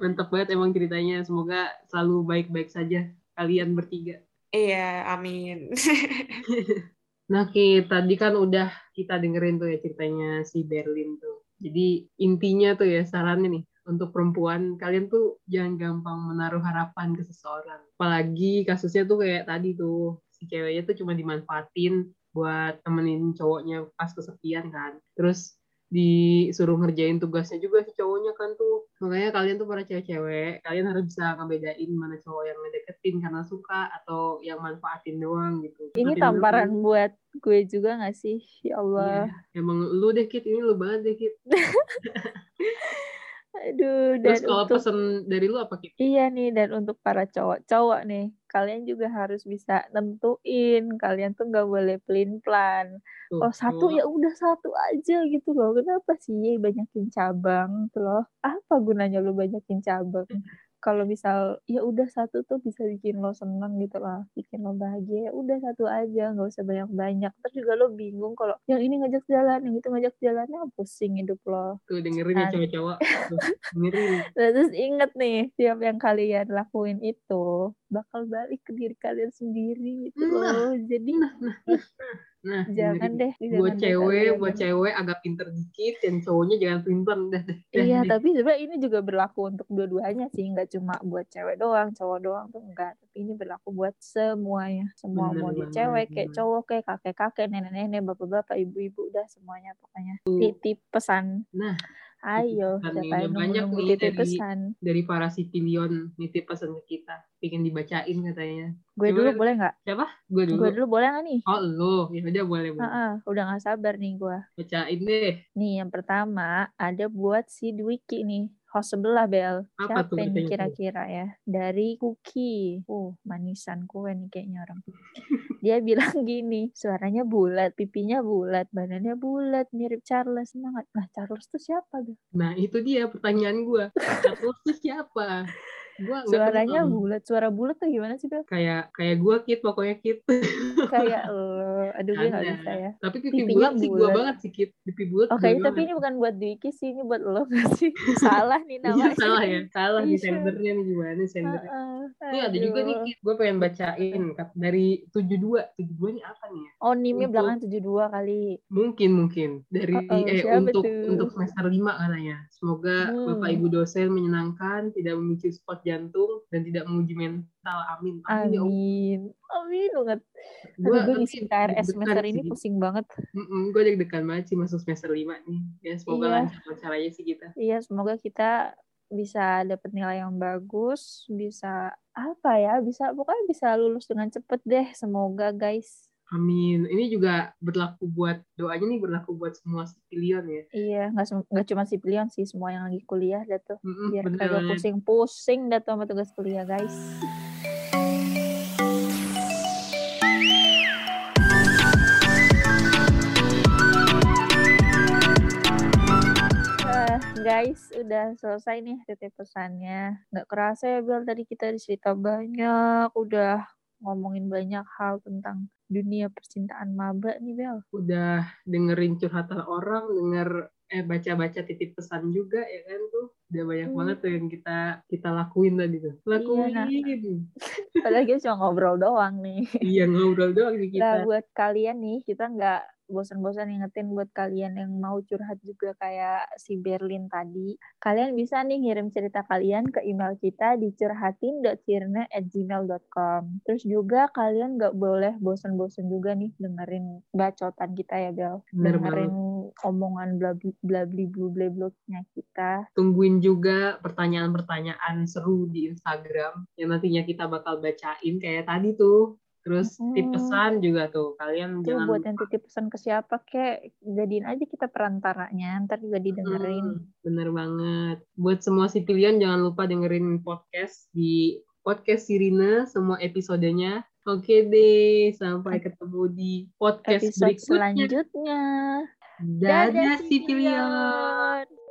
[SPEAKER 3] mantap banget emang ceritanya semoga selalu baik-baik saja kalian bertiga
[SPEAKER 4] Iya, amin.
[SPEAKER 3] Nah, Ki, tadi kan udah kita dengerin tuh ya ceritanya si Berlin tuh. Jadi intinya tuh ya sarannya nih untuk perempuan kalian tuh jangan gampang menaruh harapan ke seseorang. Apalagi kasusnya tuh kayak tadi tuh si ceweknya tuh cuma dimanfaatin buat temenin cowoknya pas kesepian kan. Terus disuruh ngerjain tugasnya juga si cowoknya kan tuh. Makanya kalian tuh para cewek-cewek, kalian harus bisa ngebedain mana cowok yang ngedeketin karena suka atau yang manfaatin doang gitu.
[SPEAKER 2] Ini
[SPEAKER 3] Manfaatin
[SPEAKER 2] tamparan
[SPEAKER 3] doang.
[SPEAKER 2] buat gue juga gak sih? Ya Allah.
[SPEAKER 3] Iya, emang lu deh Kit, ini lu banget deh Kit.
[SPEAKER 2] Aduh,
[SPEAKER 3] Terus
[SPEAKER 2] dan
[SPEAKER 3] kalau
[SPEAKER 2] untuk
[SPEAKER 3] pesen dari lu apa Kit?
[SPEAKER 2] Iya nih, dan untuk para cowok-cowok nih, kalian juga harus bisa nentuin, kalian tuh nggak boleh pelin-plan.
[SPEAKER 3] Tuh,
[SPEAKER 2] Oh satu ya udah satu aja gitu loh. Kenapa sih banyakin cabang tuh loh? Apa gunanya lu banyakin cabang? Kalau misal ya udah satu tuh bisa bikin lo seneng gitu lah, bikin lo bahagia. Ya udah satu aja, nggak usah banyak-banyak. Terus juga lo bingung kalau yang ini ngajak jalan, yang itu ngajak jalannya pusing hidup lo.
[SPEAKER 3] Tuh dengerin ya cowok-cowok. Tuh, dengerin.
[SPEAKER 2] Nah, terus inget nih, tiap yang kalian lakuin itu bakal balik ke diri kalian sendiri gitu
[SPEAKER 3] Nah,
[SPEAKER 2] loh. Jadi
[SPEAKER 3] Nah,
[SPEAKER 2] jangan deh,
[SPEAKER 3] buat
[SPEAKER 2] jangan deh
[SPEAKER 3] cewek,
[SPEAKER 2] kalian.
[SPEAKER 3] buat cewek agak pinter dikit, dan cowoknya jangan pinter. Dah, dah,
[SPEAKER 2] Iya,
[SPEAKER 3] deh.
[SPEAKER 2] tapi sebenarnya ini juga berlaku untuk dua-duanya sih, nggak cuma buat cewek doang, cowok doang tuh enggak. Tapi ini berlaku buat semuanya. Semua
[SPEAKER 3] Bener
[SPEAKER 2] mau
[SPEAKER 3] banget,
[SPEAKER 2] cewek, kayak
[SPEAKER 3] bener.
[SPEAKER 2] cowok, kayak kakek-kakek, nenek-nenek, bapak-bapak, ibu-ibu, udah semuanya pokoknya. Titip pesan.
[SPEAKER 3] Nah,
[SPEAKER 2] Ayo,
[SPEAKER 3] pesan
[SPEAKER 2] siapa yang
[SPEAKER 3] banyak
[SPEAKER 2] nunggu
[SPEAKER 3] nih dari
[SPEAKER 2] pesan?
[SPEAKER 3] dari para sipilion nitip pesan ke kita. Pengen dibacain katanya.
[SPEAKER 2] Gue dulu boleh nggak?
[SPEAKER 3] Siapa? Gue dulu.
[SPEAKER 2] Gue dulu boleh nggak nih?
[SPEAKER 3] Oh, lu. Ya udah boleh, boleh.
[SPEAKER 2] Heeh, udah nggak sabar nih gue.
[SPEAKER 3] Bacain deh.
[SPEAKER 2] Nih, yang pertama ada buat si Dwiki nih. Host sebelah Bel.
[SPEAKER 3] Apa
[SPEAKER 2] Siapa
[SPEAKER 3] tuh?
[SPEAKER 2] kira-kira ya? Dari Cookie. Uh, manisan kue nih kayaknya orang. Dia bilang gini, suaranya bulat, pipinya bulat, badannya bulat, mirip Charles. Semangat. Nah, Charles tuh siapa, Bel?
[SPEAKER 3] Nah, itu dia pertanyaan gue. Terus tuh siapa? Gua nggak
[SPEAKER 2] Suaranya bulat. Suara bulat tuh gimana sih, Bel?
[SPEAKER 3] Kayak kayak gue Kit, pokoknya Kit.
[SPEAKER 2] Kayak lo, aduh gue gak
[SPEAKER 3] Ada.
[SPEAKER 2] bisa ya.
[SPEAKER 3] Tapi pipi bulat sih gue
[SPEAKER 2] bulat.
[SPEAKER 3] banget sih Kit. Pipi bulat
[SPEAKER 2] Oke,
[SPEAKER 3] gue
[SPEAKER 2] tapi ini bukan buat Dwiki sih, ini buat lo gak sih? Salah nih
[SPEAKER 3] Iya
[SPEAKER 2] namanya.
[SPEAKER 3] salah ya, salah di
[SPEAKER 2] Iya.
[SPEAKER 3] sendernya nih gimana sendernya.
[SPEAKER 2] Heeh,
[SPEAKER 3] Ini ada juga nih. Kit, gue pengen bacain dari 72. 72 ini apa nih ya?
[SPEAKER 2] Oh, NIM-nya belakang 72 kali.
[SPEAKER 3] Mungkin mungkin dari
[SPEAKER 2] Uh-oh,
[SPEAKER 3] eh untuk
[SPEAKER 2] tuh?
[SPEAKER 3] untuk semester 5 katanya. Semoga
[SPEAKER 2] Hmm.
[SPEAKER 3] Bapak Ibu dosen menyenangkan, tidak memicu spot jantung dan tidak menguji mental. Amin. Amin. ya.
[SPEAKER 2] Amin. Amin banget. Gue ngisi KRS semester ini
[SPEAKER 3] sih.
[SPEAKER 2] pusing banget.
[SPEAKER 3] gue deg-degan banget sih masuk semester 5 nih. Ya semoga
[SPEAKER 2] Iya.
[SPEAKER 3] lancar lancar aja sih kita.
[SPEAKER 2] Iya, semoga kita bisa dapat nilai yang bagus, bisa apa ya, bisa pokoknya bisa lulus dengan cepet deh. Semoga guys.
[SPEAKER 3] Amin. Ini juga berlaku buat doanya nih berlaku buat semua sipilion ya.
[SPEAKER 2] Iya, nggak nggak cuma sipilion sih, semua yang lagi kuliah dah tuh.
[SPEAKER 3] Mm-mm,
[SPEAKER 2] Biar kagak pusing-pusing dah tuh sama tugas kuliah guys. Eh, guys, udah selesai nih titip pesannya. Nggak kerasa ya Bel, tadi kita cerita banyak, udah ngomongin banyak hal tentang dunia percintaan maba nih Bel.
[SPEAKER 3] Udah dengerin curhatan orang, denger eh baca-baca titip pesan juga ya kan tuh. Udah banyak
[SPEAKER 2] Hmm.
[SPEAKER 3] banget tuh yang kita kita lakuin tadi tuh. Lakuin.
[SPEAKER 2] nah. Padahal kita cuma ngobrol doang nih.
[SPEAKER 3] iya ngobrol doang nih
[SPEAKER 2] Nah,
[SPEAKER 3] kita.
[SPEAKER 2] buat kalian nih, kita nggak bosan-bosan ingetin buat kalian yang mau curhat juga kayak si Berlin tadi. Kalian bisa nih ngirim cerita kalian ke email kita di curhatin.cirne@gmail.com. Terus juga kalian nggak boleh bosan-bosan juga nih dengerin bacotan kita ya, Bel. Dengerin omongan blabli blabli blu kita.
[SPEAKER 3] Tungguin juga pertanyaan-pertanyaan seru di Instagram yang nantinya kita bakal bacain kayak tadi tuh. Terus
[SPEAKER 2] Hmm.
[SPEAKER 3] pesan juga tuh. Kalian
[SPEAKER 2] Itu
[SPEAKER 3] jangan
[SPEAKER 2] buat yang titip pesan ke siapa kek, jadiin aja kita perantaranya, ntar juga didengerin.
[SPEAKER 3] Hmm, bener banget. Buat semua sipilion jangan lupa dengerin podcast di podcast Sirine semua episodenya. Oke deh, sampai ketemu di podcast
[SPEAKER 2] Episode
[SPEAKER 3] berikutnya.
[SPEAKER 2] selanjutnya.
[SPEAKER 3] Dadah sipilion.
[SPEAKER 2] Sipilion.